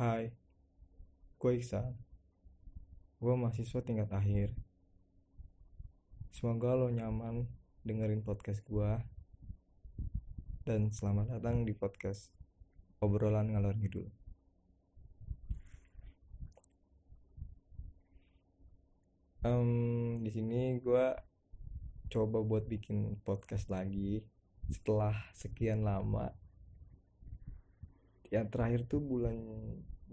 Hai, gue Iksan. Gue mahasiswa tingkat akhir. Semoga lo nyaman dengerin podcast gue. Dan selamat datang di podcast obrolan ngalor ngidul. Em, di sini gue coba buat bikin podcast lagi setelah sekian lama. Yang terakhir tuh bulan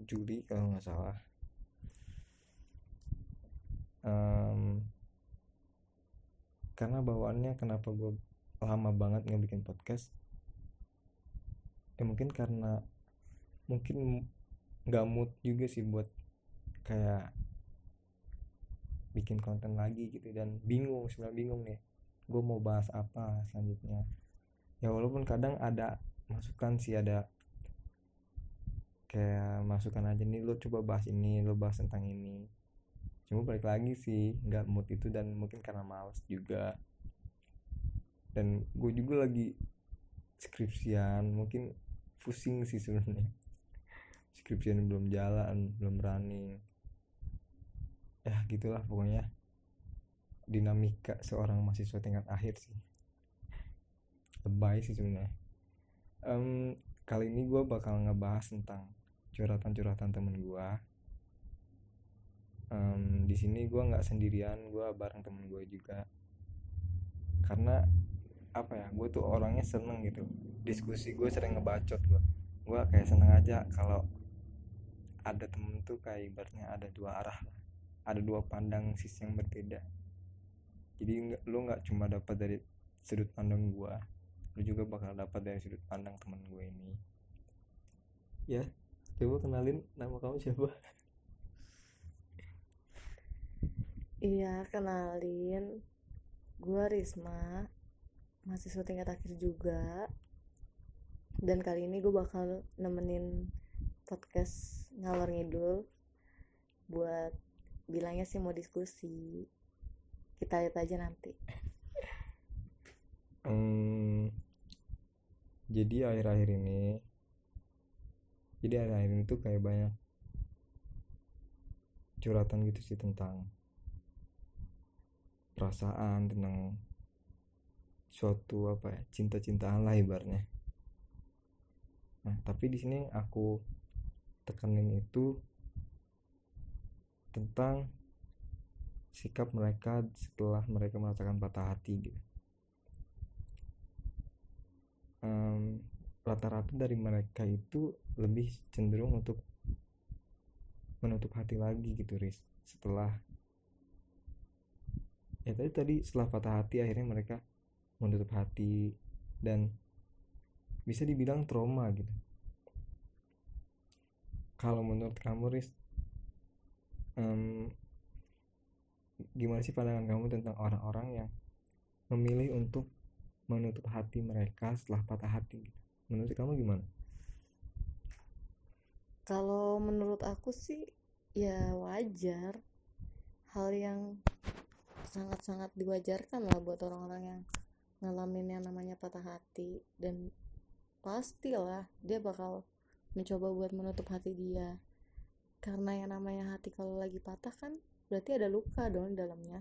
Juli kalau nggak salah. Em, karena bawaannya kenapa gue lama banget nggak bikin podcast ya mungkin karena mungkin nggak mood juga sih buat kayak bikin konten lagi gitu dan bingung sebenarnya bingung nih gue mau bahas apa selanjutnya ya walaupun kadang ada masukan sih ada kayak masukan aja nih lo coba bahas ini lo bahas tentang ini. Cuma balik lagi sih nggak mood itu dan mungkin karena males juga. Dan gue juga lagi skripsian mungkin pusing sih sebenarnya. Skripsian belum jalan belum running ya gitulah pokoknya. Dinamika seorang mahasiswa tingkat akhir sih. Lebay sih sebenarnya. Em, kali ini gue bakal ngebahas tentang curhatan-curhatan temen gue Em, di sini gue nggak sendirian gue bareng temen gue juga. Karena apa ya gue tuh orangnya seneng gitu. Diskusi gue sering ngebacot gue gue kayak seneng aja kalau ada temen tuh kayak ibaratnya ada dua arah ada dua pandang sisi yang berbeda. Jadi lu nggak cuma dapat dari sudut pandang gue lu juga bakal dapat dari sudut pandang temen gue ini. Ya coba kenalin nama kamu siapa Iya, kenalin. Gua Risma, mahasiswa tingkat akhir juga. Dan kali ini gue bakal nemenin podcast ngalor ngidul buat bilangnya sih mau diskusi. Kita lihat aja nanti. Hmm, jadi akhir-akhir ini jadi akhir-akhir ini tuh kayak banyak curhatan gitu sih tentang perasaan tentang suatu apa ya cinta-cintaan lah ibaratnya. Nah tapi di sini aku tekanin itu tentang sikap mereka setelah mereka merasakan patah hati gitu. Em, rata-rata dari mereka itu lebih cenderung untuk menutup hati lagi gitu Riz setelah ya tadi tadi setelah patah hati akhirnya mereka menutup hati dan bisa dibilang trauma gitu kalau menurut kamu Riz em, gimana sih pandangan kamu tentang orang-orang yang memilih untuk menutup hati mereka setelah patah hati gitu? Menurut kamu gimana? Kalau menurut aku sih ya wajar. Hal yang sangat-sangat diwajarkan lah buat orang-orang yang ngalamin yang namanya patah hati. Dan pastilah dia bakal mencoba buat menutup hati dia. Karena yang namanya hati kalau lagi patah kan berarti ada luka dong dalamnya.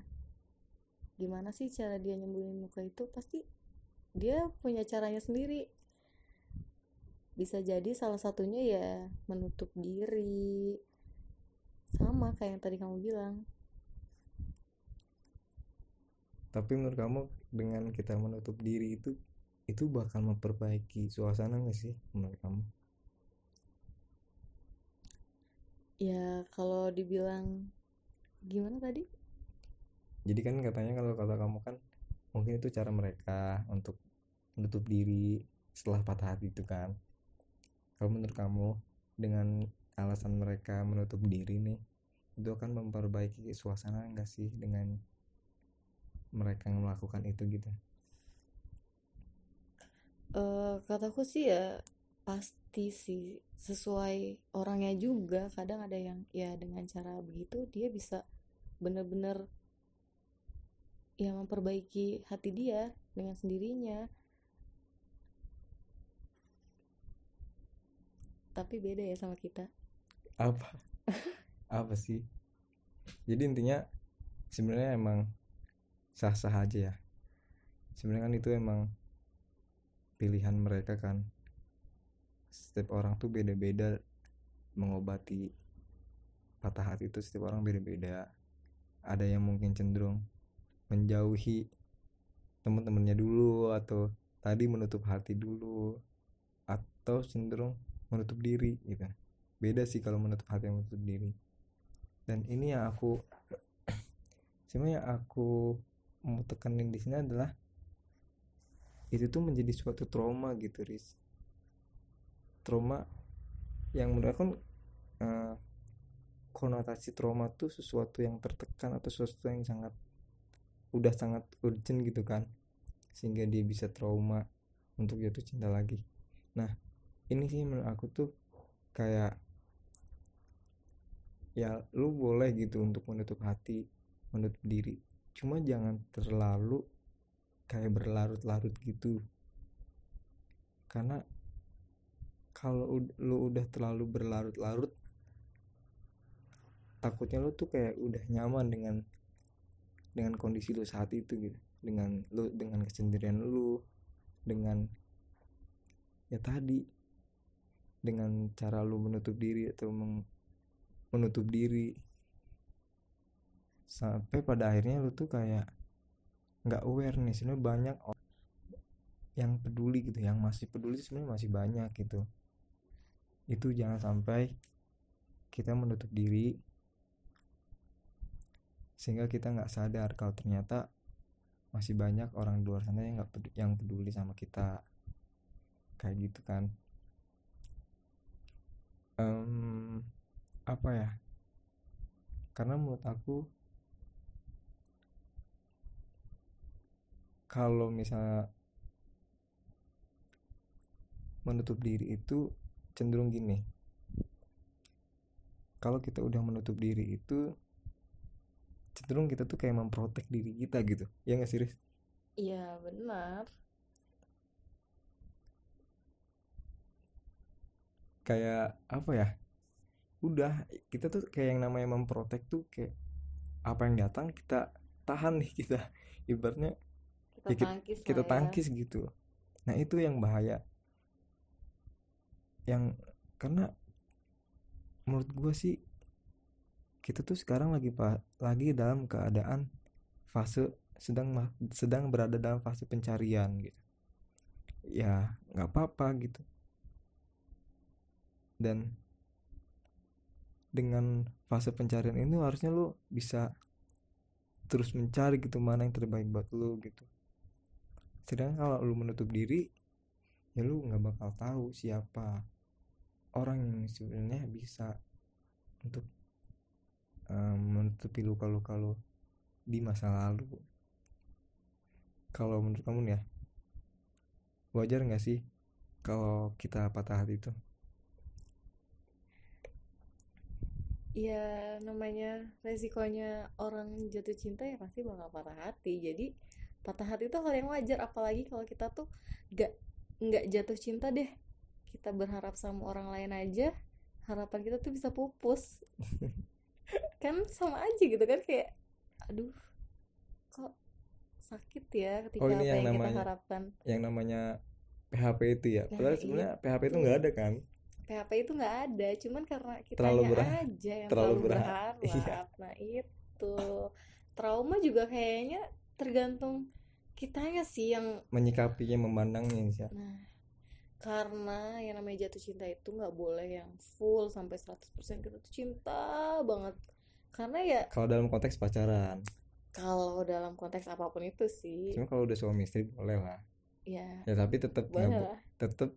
Gimana sih cara dia nyembuhin luka itu? Pasti dia punya caranya sendiri bisa jadi salah satunya ya menutup diri. Sama kayak yang tadi kamu bilang. Tapi menurut kamu dengan kita menutup diri itu itu bakal memperbaiki suasana nggak sih menurut kamu? Ya kalau dibilang gimana tadi? Jadi kan katanya kalau kata kamu kan mungkin itu cara mereka untuk menutup diri setelah patah hati itu kan kalau menurut kamu dengan alasan mereka menutup diri nih itu akan memperbaiki suasana enggak sih dengan mereka melakukan itu gitu? Eh, kataku sih ya pasti sih. Sesuai orangnya juga kadang ada yang ya dengan cara begitu dia bisa bener-bener ya memperbaiki hati dia dengan sendirinya tapi beda ya sama kita. Apa? Apa sih? Jadi intinya sebenarnya emang sah-sah aja ya. Sebenarnya kan itu emang pilihan mereka kan. Setiap orang tuh beda-beda mengobati patah hati itu setiap orang beda-beda. Ada yang mungkin cenderung menjauhi teman-temannya dulu atau tadi menutup hati dulu atau cenderung menutup diri gitu. Beda sih kalau menutup hati yang menutup diri. Dan ini yang aku sebenarnya aku mau tekanin di sini adalah itu tuh menjadi suatu trauma gitu Riz. Trauma yang menurut aku uh, konotasi trauma tuh sesuatu yang tertekan atau sesuatu yang sangat udah sangat urgent gitu kan sehingga dia bisa trauma untuk jatuh cinta lagi. Nah ini sih menurut aku tuh kayak ya lu boleh gitu untuk menutup hati menutup diri. Cuma jangan terlalu kayak berlarut-larut gitu. Karena kalau lu udah terlalu berlarut-larut takutnya lu tuh kayak udah nyaman dengan dengan kondisi lu saat itu gitu. Dengan lu dengan kesendirian lu dengan ya tadi dengan cara lu menutup diri atau meng, menutup diri. Sampai pada akhirnya lu tuh kayak nggak aware nih sebenarnya banyak yang peduli gitu yang masih peduli sebenarnya masih banyak gitu. Itu jangan sampai kita menutup diri sehingga kita nggak sadar kalau ternyata masih banyak orang di luar sana yang nggak peduli, yang peduli sama kita. Kayak gitu kan um, apa ya? Karena menurut aku kalau misalnya menutup diri itu cenderung gini. Kalau kita udah menutup diri itu cenderung kita tuh kayak memprotek diri kita gitu. Ya nggak sih Riz? iya benar kayak apa ya udah kita tuh kayak yang namanya memprotek tuh kayak apa yang datang kita tahan nih kita ibaratnya kita ya, tangkis kita lah ya. tangkis gitu. Nah itu yang bahaya. Yang karena menurut gue sih kita tuh sekarang lagi lagi dalam keadaan fase sedang sedang berada dalam fase pencarian gitu. Ya nggak apa-apa gitu dan dengan fase pencarian ini harusnya lu bisa terus mencari gitu mana yang terbaik buat lu gitu. Sedangkan kalau lu menutup diri ya lu nggak bakal tahu siapa orang yang sebenarnya bisa untuk um, menutupi luka-luka lu di masa lalu. Kalau menurut kamu ya wajar nggak sih kalau kita patah hati itu ya namanya resikonya orang jatuh cinta ya pasti bakal patah hati. Jadi patah hati itu hal yang wajar. Apalagi kalau kita tuh gak nggak jatuh cinta deh. Kita berharap sama orang lain aja harapan kita tuh bisa pupus. Kan sama aja gitu kan kayak aduh kok sakit ya ketika Oh, apa ini yang yang kita namanya- harapkan? yang namanya PHP itu ya. Nah, padahal sebenarnya PHP itu itu. nggak ada kan PHP itu nggak ada cuman karena Terlalu kitanya berha- aja yang terlalu terlalu berha- berharap. iya. nah itu. Trauma juga kayaknya tergantung kitanya sih yang menyikapinya memandangnya sih. Nah karena yang namanya jatuh cinta itu nggak boleh yang full sampai 100% kita tuh cinta banget. Karena ya kalau dalam konteks pacaran. Kalau dalam konteks apa pun itu sih. Cuma kalau udah suami istri boleh lah. Ya ya tapi tetap boleh lah. tetap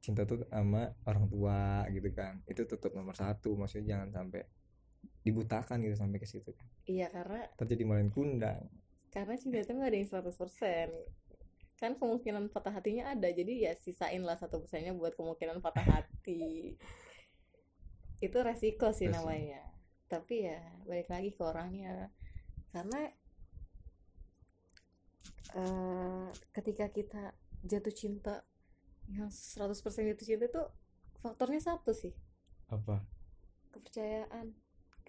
cinta tuh sama orang tua gitu kan. Itu tetap nomor satu maksudnya jangan sampai dibutakan gitu sampai ke situ kan. Iya karena terjadi malah kundang. karena cinta itu nggak ada yang 100% kan kemungkinan patah hatinya ada jadi ya sisain lah satu persennya buat kemungkinan patah hati. Itu resiko sih Resiko. namanya. Tapi ya balik lagi ke orangnya. Karena eh, ketika kita jatuh cinta yang 100% jatuh cinta itu faktornya satu sih. Apa? Kepercayaan.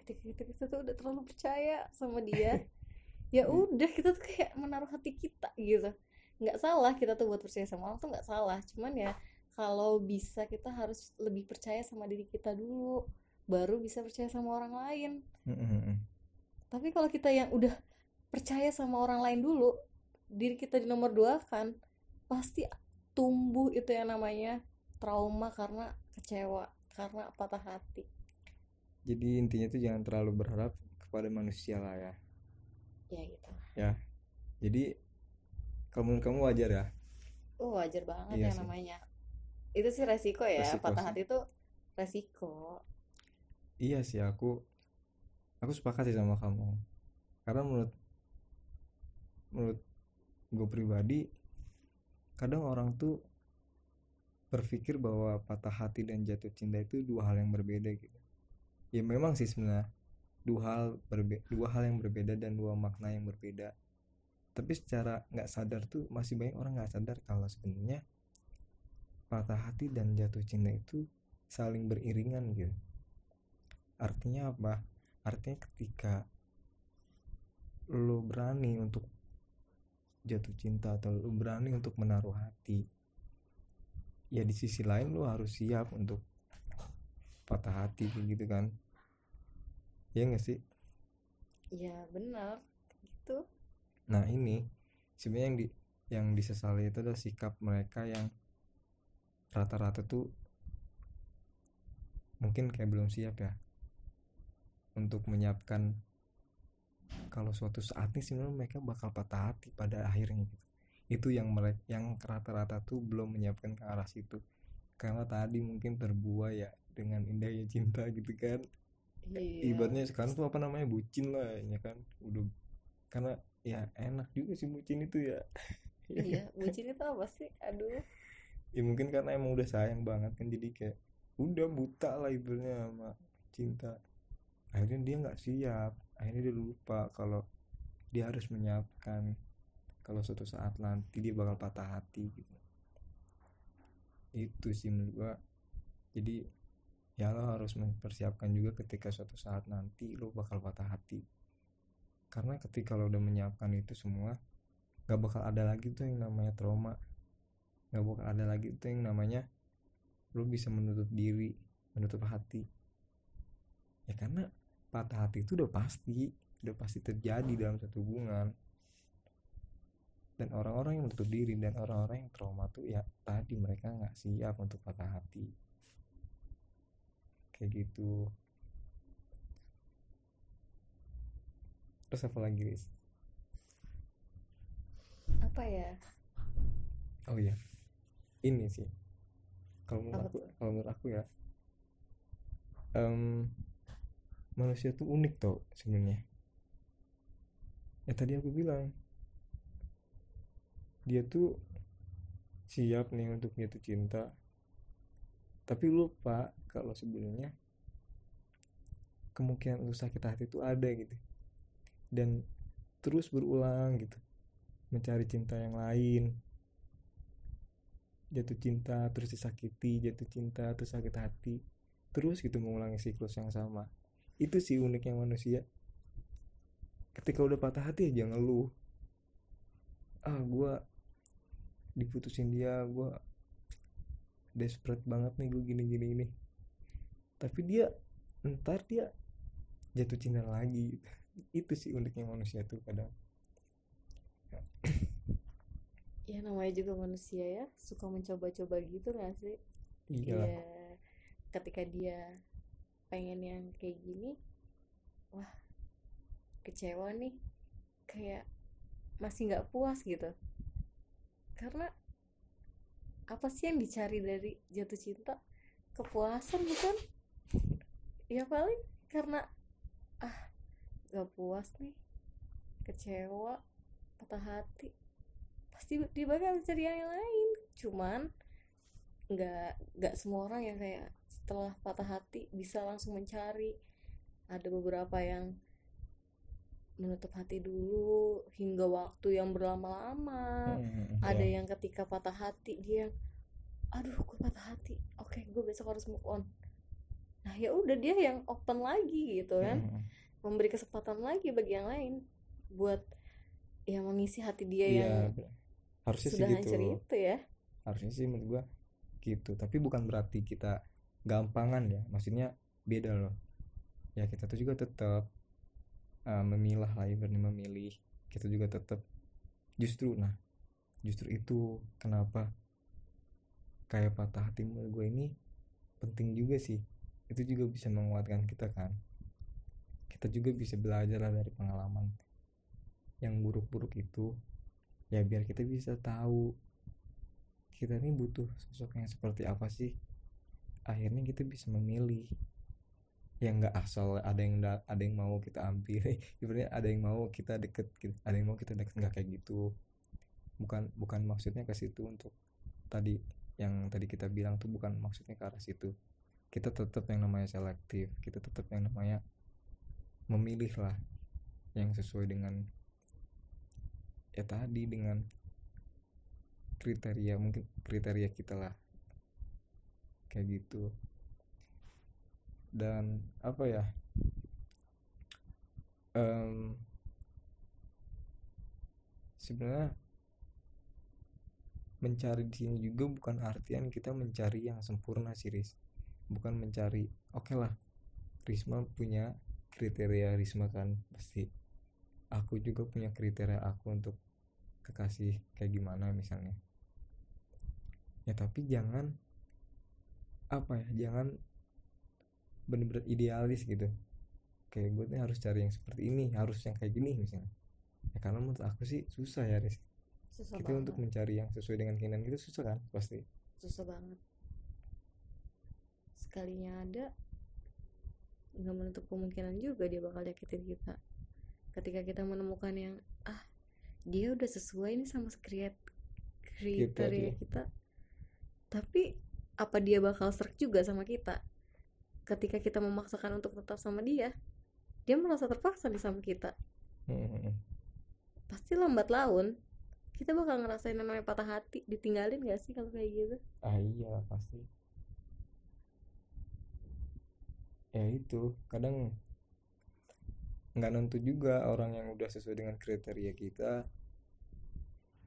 Ketika kita, kita tuh udah terlalu percaya sama dia ya udah kita tuh kayak menaruh hati kita gitu. Nggak salah kita tuh buat percaya sama orang tuh nggak salah. Cuman ya kalau bisa kita harus lebih percaya sama diri kita dulu baru bisa percaya sama orang lain. Mm-mm. tapi kalau kita yang udah percaya sama orang lain dulu diri kita di nomor dua kan pasti tumbuh itu yang namanya trauma karena kecewa karena patah hati. Jadi intinya tuh jangan terlalu berharap kepada manusia lah ya. Ya gitu. Ya. Jadi menurut kamu wajar ya? Oh wajar banget Iya ya sih. namanya. Itu sih resiko ya Resiko patah sih. hati itu resiko. Iya sih aku aku sepakat sih sama kamu. Karena menurut menurut gue pribadi kadang orang tuh berpikir bahwa patah hati dan jatuh cinta itu dua hal yang berbeda gitu. Ya memang sih sebenarnya dua hal berbe dua hal yang berbeda dan dua makna yang berbeda. Tapi secara nggak sadar tuh masih banyak orang nggak sadar kalau sebenarnya patah hati dan jatuh cinta itu saling beriringan gitu. Artinya apa? Artinya ketika lo berani untuk jatuh cinta atau lo berani untuk menaruh hati. Ya di sisi lain lo harus siap untuk patah hati kayak gitu kan. Ya nggak sih? Ya benar. Gitu. Nah ini sebenarnya yang di yang disesali itu adalah sikap mereka yang rata-rata tuh mungkin kayak belum siap ya untuk menyiapkan kalau suatu saat nih sebenarnya mereka bakal patah hati pada akhirnya gitu. Itu yang mereka yang rata-rata tuh belum menyiapkan ke arah situ. Karena tadi mungkin terbuai ya dengan indahnya cinta gitu kan. Iya. Ibaratnya sekarang tuh apa namanya bucin lah ya kan. Udah karena ya enak juga sih bucin itu ya. Iya bucin itu apa sih? Aduh. Ya mungkin karena emang udah sayang banget kan jadi kayak udah buta lah ibaratnya sama cinta. Akhirnya dia nggak siap akhirnya dia lupa kalau dia harus menyiapkan kalau suatu saat nanti dia bakal patah hati gitu. Itu sih menurut gua. Jadi ya lo harus mempersiapkan juga ketika suatu saat nanti lo bakal patah hati. Karena ketika lo udah menyiapkan itu semua gak bakal ada lagi tuh yang namanya trauma. Gak bakal ada lagi tuh yang namanya lo bisa menutup diri menutup hati. Ya karena patah hati itu udah pasti udah pasti terjadi dalam satu hubungan. Dan orang-orang yang menutup diri dan orang-orang yang trauma tuh ya tadi mereka nggak siap untuk patah hati. Kayak gitu. Terus apa lagi Riz? apa ya? Oh iya. Ini sih. Kalau menurut aku kalau menurut aku ya em, manusia tuh unik tau sebenarnya ya tadi aku bilang dia tuh siap nih untuk jatuh cinta. Tapi lupa kalau sebenarnya kemungkinan untuk sakit hati itu ada gitu. Dan terus berulang gitu mencari cinta yang lain. Jatuh cinta terus disakiti jatuh cinta terus sakit hati. Terus gitu mengulangi siklus yang sama itu sih uniknya manusia. Ketika udah patah hati aja ngeluh. Ah gua diputusin dia gua desperate banget nih gue gini gini ini. Tapi dia ntar dia jatuh cinta lagi. Itu sih uniknya manusia tuh kadang. Ya namanya juga manusia ya. Suka mencoba-coba gitu gak sih? Iya, ketika dia pengen yang kayak gini, wah kecewa nih, kayak masih nggak puas gitu. Karena apa sih yang dicari dari jatuh cinta? Kepuasan bukan? Ya paling karena ah nggak puas nih, kecewa, patah hati, pasti dia bakal cari yang lain. Cuman nggak nggak semua orang yang kayak setelah patah hati bisa langsung mencari. Ada beberapa yang menutup hati dulu hingga waktu yang berlama-lama. Hmm, ada iya. yang ketika patah hati dia aduh gue patah hati? Oke gue besok harus move on. Nah ya udah dia yang open lagi gitu kan. Mm-mm. memberi kesempatan lagi bagi yang lain buat ya mengisi hati dia iya yang harusnya sih sudah gitu. hancur itu ya. Harusnya sih menurut gua gitu. Tapi bukan berarti kita gampangan ya. Maksudnya beda loh. Ya kita tuh juga tetap uh, memilah lah ibaratnya memilih. Kita juga tetap justru nah justru itu kenapa kayak patah hati gue ini penting juga sih. Itu juga bisa menguatkan kita kan. Kita juga bisa belajar lah dari pengalaman yang buruk-buruk itu. Ya biar kita bisa tahu kita ini butuh sosok yang seperti apa sih? Akhirnya kita bisa memilih yang nggak asal ada yang da- ada yang mau kita ambil ibaratnya ada yang mau kita deket ada yang mau kita deket nggak kayak gitu. Bukan bukan maksudnya ke situ untuk tadi yang tadi kita bilang tuh bukan maksudnya ke arah situ. Kita tetap yang namanya selektif kita tetap yang namanya memilih lah yang sesuai dengan ya tadi dengan kriteria mungkin kriteria kita lah. Kayak gitu. Dan apa ya? Em, sebenarnya mencari di sini juga bukan artian kita mencari yang sempurna sih Riz. Bukan mencari oke lah Risma punya kriteria Risma kan pasti. Aku juga punya kriteria aku untuk kekasih kayak gimana misalnya ya tapi jangan apa ya jangan bener-bener idealis gitu. Kayak gue nih harus cari yang seperti ini harus yang kayak gini misalnya. Ya karena menurut aku sih susah ya Riz. Susah kita banget. untuk mencari yang sesuai dengan keinginan kita susah kan pasti. Susah banget. Sekalinya ada nggak menutup kemungkinan juga dia bakal nyakitin kita. Ketika kita menemukan yang ah dia udah sesuai nih sama kriteria Kriteria. kita tapi apa dia bakal serak juga sama kita? Ketika kita memaksakan untuk tetap sama dia dia merasa terpaksa nih sama kita. Hmm, pasti lambat laun kita bakal ngerasain namanya patah hati. Ditinggalin gak sih kalau kayak gitu? Ah iya pasti. Ya itu kadang nggak nentu juga orang yang udah sesuai dengan kriteria kita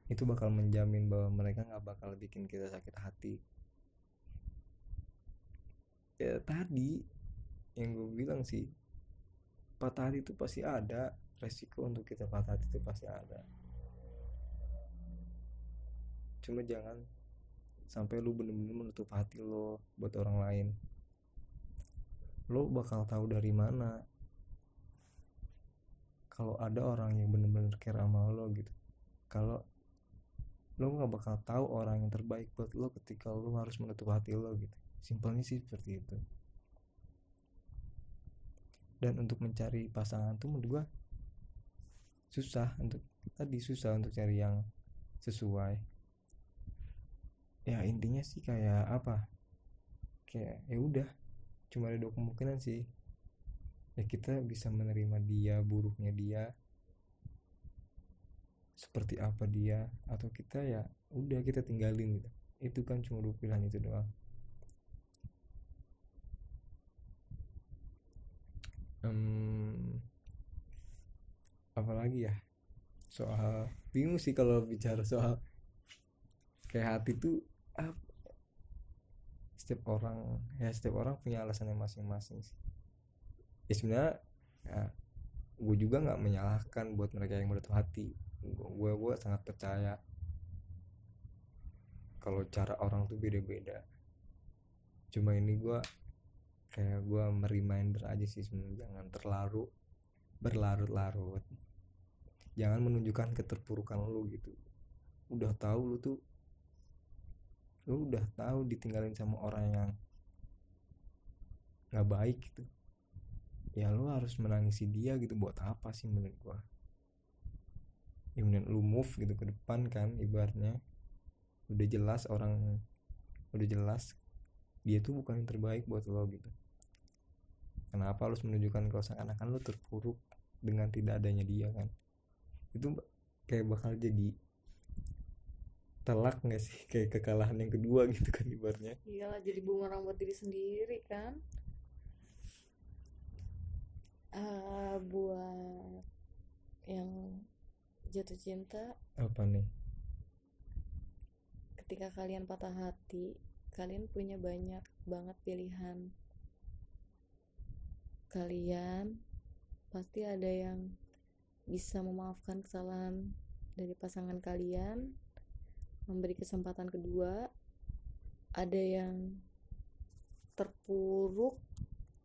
itu bakal menjamin bahwa mereka nggak bakal bikin kita sakit hati. Ya tadi yang gue bilang sih patah hati itu pasti ada resiko untuk kita patah hati itu pasti ada. Cuma jangan sampai lu bener-bener menutup hati lo buat orang lain. Lo bakal tahu dari mana kalau ada orang yang bener-bener care sama lo gitu. Kalau lo nggak bakal tahu orang yang terbaik buat lo ketika lo harus menutup hati lo gitu. Simpelnya sih seperti itu. Dan untuk mencari pasangan tuh menurut gua susah untuk tadi susah untuk cari yang sesuai. Ya intinya sih kayak apa? Kayak ya udah cuma ada dua kemungkinan sih. Ya kita bisa menerima dia buruknya dia seperti apa dia atau kita ya udah kita tinggalin gitu. Itu kan cuma dua pilihan itu doang. Em, apalagi ya soal bingung sih kalau bicara soal kayak hati tuh apa setiap orang ya setiap orang punya alasannya masing-masing sih. Ya sebenarnya ya, gue juga nggak menyalahkan buat mereka yang menutup hati gue gue sangat percaya kalau cara orang tuh beda-beda. Cuma ini gue kayak gue mereminder aja sih sebenarnya jangan terlalu berlarut-larut. Jangan menunjukkan keterpurukan lu gitu. Udah tahu lu tuh lu udah tahu ditinggalin sama orang yang nggak baik gitu. Ya lu harus menangisi dia gitu. Buat apa sih menurut gua ya mending lu move gitu ke depan kan ibaratnya. Udah jelas orang udah jelas dia tuh bukan yang terbaik buat lo gitu. Kenapa harus menunjukkan kalau seakan-akan lu terpuruk dengan tidak adanya dia kan? Itu kayak bakal jadi telak nggak sih? Kayak kekalahan yang kedua gitu kan ibaratnya. Iyalah jadi bumerang buat diri sendiri kan? Eh, buat yang jatuh cinta. Apa nih? Ketika kalian patah hati kalian punya banyak banget pilihan. Kalian pasti ada yang bisa memaafkan kesalahan dari pasangan kalian memberi kesempatan kedua. Ada yang terpuruk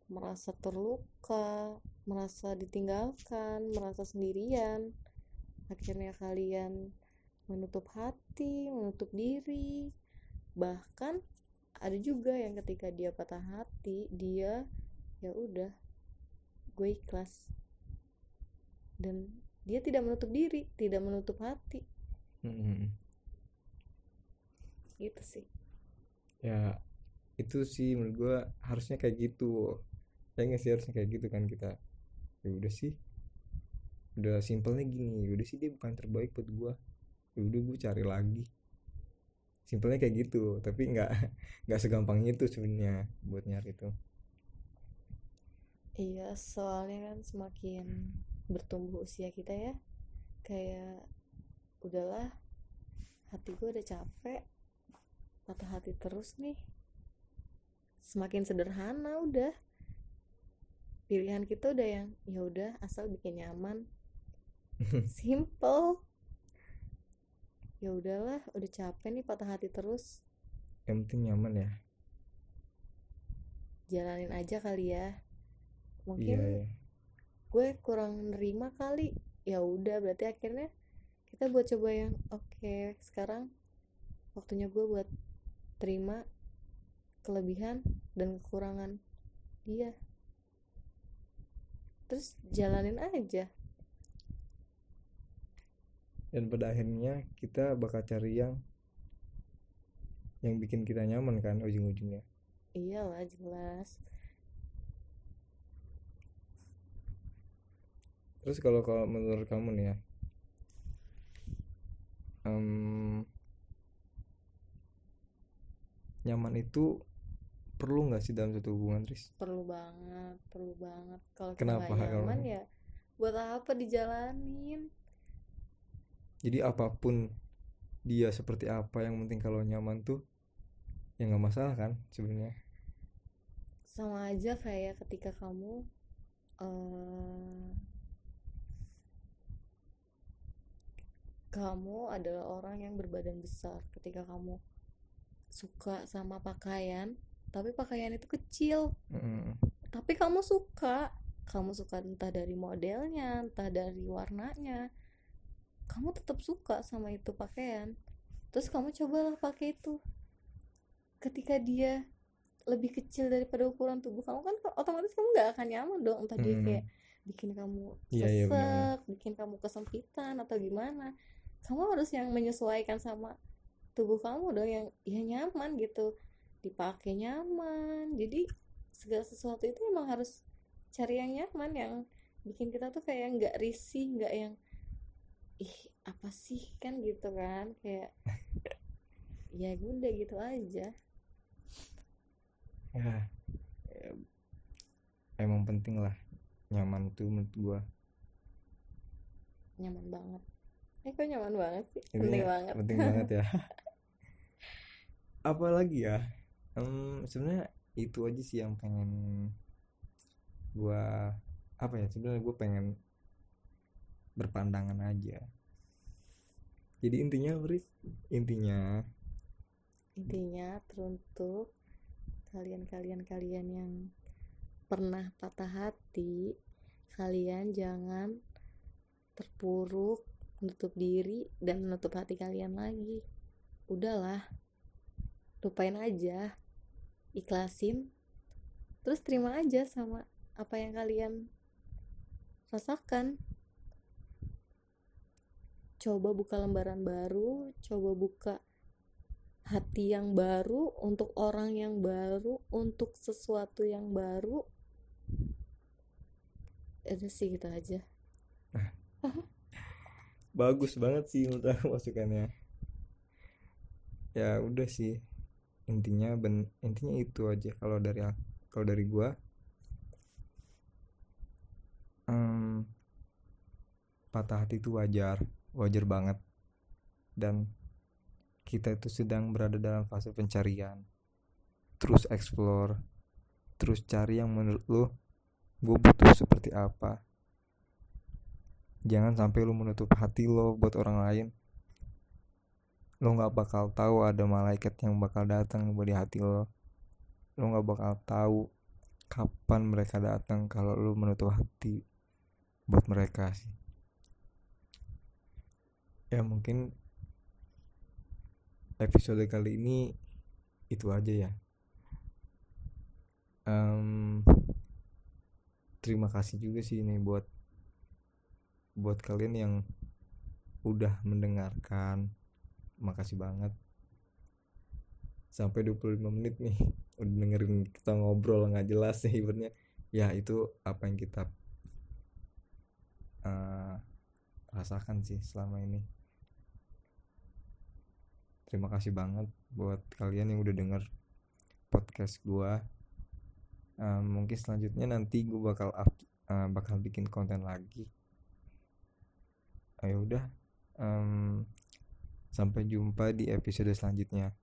merasa terluka merasa ditinggalkan merasa sendirian akhirnya kalian menutup hati menutup diri. Bahkan ada juga yang ketika dia patah hati dia ya udah gue ikhlas. Dan dia tidak menutup diri tidak menutup hati. Mm-mm. gitu sih. Ya itu sih menurut gua harusnya kayak gitu. Ya nggak sih harusnya kayak gitu kan kita. Ya udah sih udah simpelnya gini ya udah sih dia bukan terbaik buat gua. Ya udah gue cari lagi. Simpelnya kayak gitu tapi nggak nggak segampang itu sebenarnya buat nyari itu iya soalnya kan semakin bertumbuh usia kita ya kayak udahlah hati gue udah capek patah hati terus nih. Semakin sederhana udah. Pilihan kita udah yang ya udah asal bikin nyaman simple. Ya udahlah udah capek nih patah hati terus. Yang penting nyaman ya. Jalanin aja kali ya. Iya mungkin ya. gue kurang nerima kali. Ya udah berarti akhirnya kita buat coba yang oke. Sekarang waktunya gue buat terima kelebihan dan kekurangan. Dia terus jalanin aja dan pada akhirnya kita bakal cari yang yang bikin kita nyaman kan ujung-ujungnya. Iyalah jelas. Terus kalau kalau menurut kamu nih ya, em, nyaman itu perlu nggak sih dalam satu hubungan, Tris? perlu banget perlu banget. Kalau kita Kenapa nggak kalau- nyaman ya buat apa dijalanin Jadi apa pun dia seperti apa, yang penting kalau nyaman tuh ya nggak masalah kan sebenarnya. sama aja kayak ketika kamu eh, kamu adalah orang yang berbadan besar ketika kamu suka sama pakaian tapi pakaian itu kecil Mm-mm. tapi kamu suka kamu suka entah dari modelnya entah dari warnanya kamu tetap suka sama itu pakaian. Terus kamu cobalah pakai itu. Ketika dia lebih kecil daripada ukuran tubuh kamu kan otomatis kamu nggak akan nyaman dong. Entah dia Mm-mm. kayak bikin kamu Iya, iya, sesek benar-benar. bikin kamu kesempitan atau gimana. Kamu harus yang menyesuaikan sama tubuh kamu dong yang ya nyaman gitu. Dipakai nyaman. Jadi segala sesuatu itu emang harus cari yang nyaman yang bikin kita tuh kayak nggak risih nggak yang ih apa sih? Kan gitu kan kayak ya udah gitu aja. Ya, ya, emang penting lah nyaman tuh menurut gua. nyaman banget. Eh kok nyaman banget sih? Intinya penting banget. penting banget ya. Apalagi ya, Em, sebenarnya itu aja sih yang pengen gua apa ya sebenarnya gue pengen berpandangan aja. Jadi intinya, Bris, intinya intinya teruntuk kalian-kalian kalian yang pernah patah hati kalian jangan terpuruk menutup diri dan menutup hati kalian lagi. Udahlah lupain aja ikhlasin terus terima aja sama apa yang kalian rasakan coba buka lembaran baru coba buka hati yang baru untuk orang yang baru untuk sesuatu yang baru. Itu sih gitu aja. Bagus banget sih menurut aku masukannya. Ya udah sih, intinya ben intinya itu aja kalau dari kalau dari gua. Um, patah hati itu wajar wajar banget. Dan kita itu sedang berada dalam fase pencarian. Terus explore terus cari yang menurut lo gue butuh seperti apa. Jangan sampai lo menutup hati lo buat orang lain. Lo nggak bakal tahu ada malaikat yang bakal datang di hati lo. Lo nggak bakal tahu kapan mereka datang kalau lo menutup hati buat mereka sih ya mungkin episode kali ini itu aja ya. Um, terima kasih juga sih ini buat buat kalian yang udah mendengarkan. Makasih banget. Sampai 25 menit nih udah dengerin kita ngobrol nggak jelas sih ibaratnya ya itu apa yang kita uh, rasakan sih selama ini terima kasih banget buat kalian yang udah denger podcast gua. Um, mungkin selanjutnya nanti gue bakal up, uh, bakal bikin konten lagi. Ayo udah um, sampai jumpa di episode selanjutnya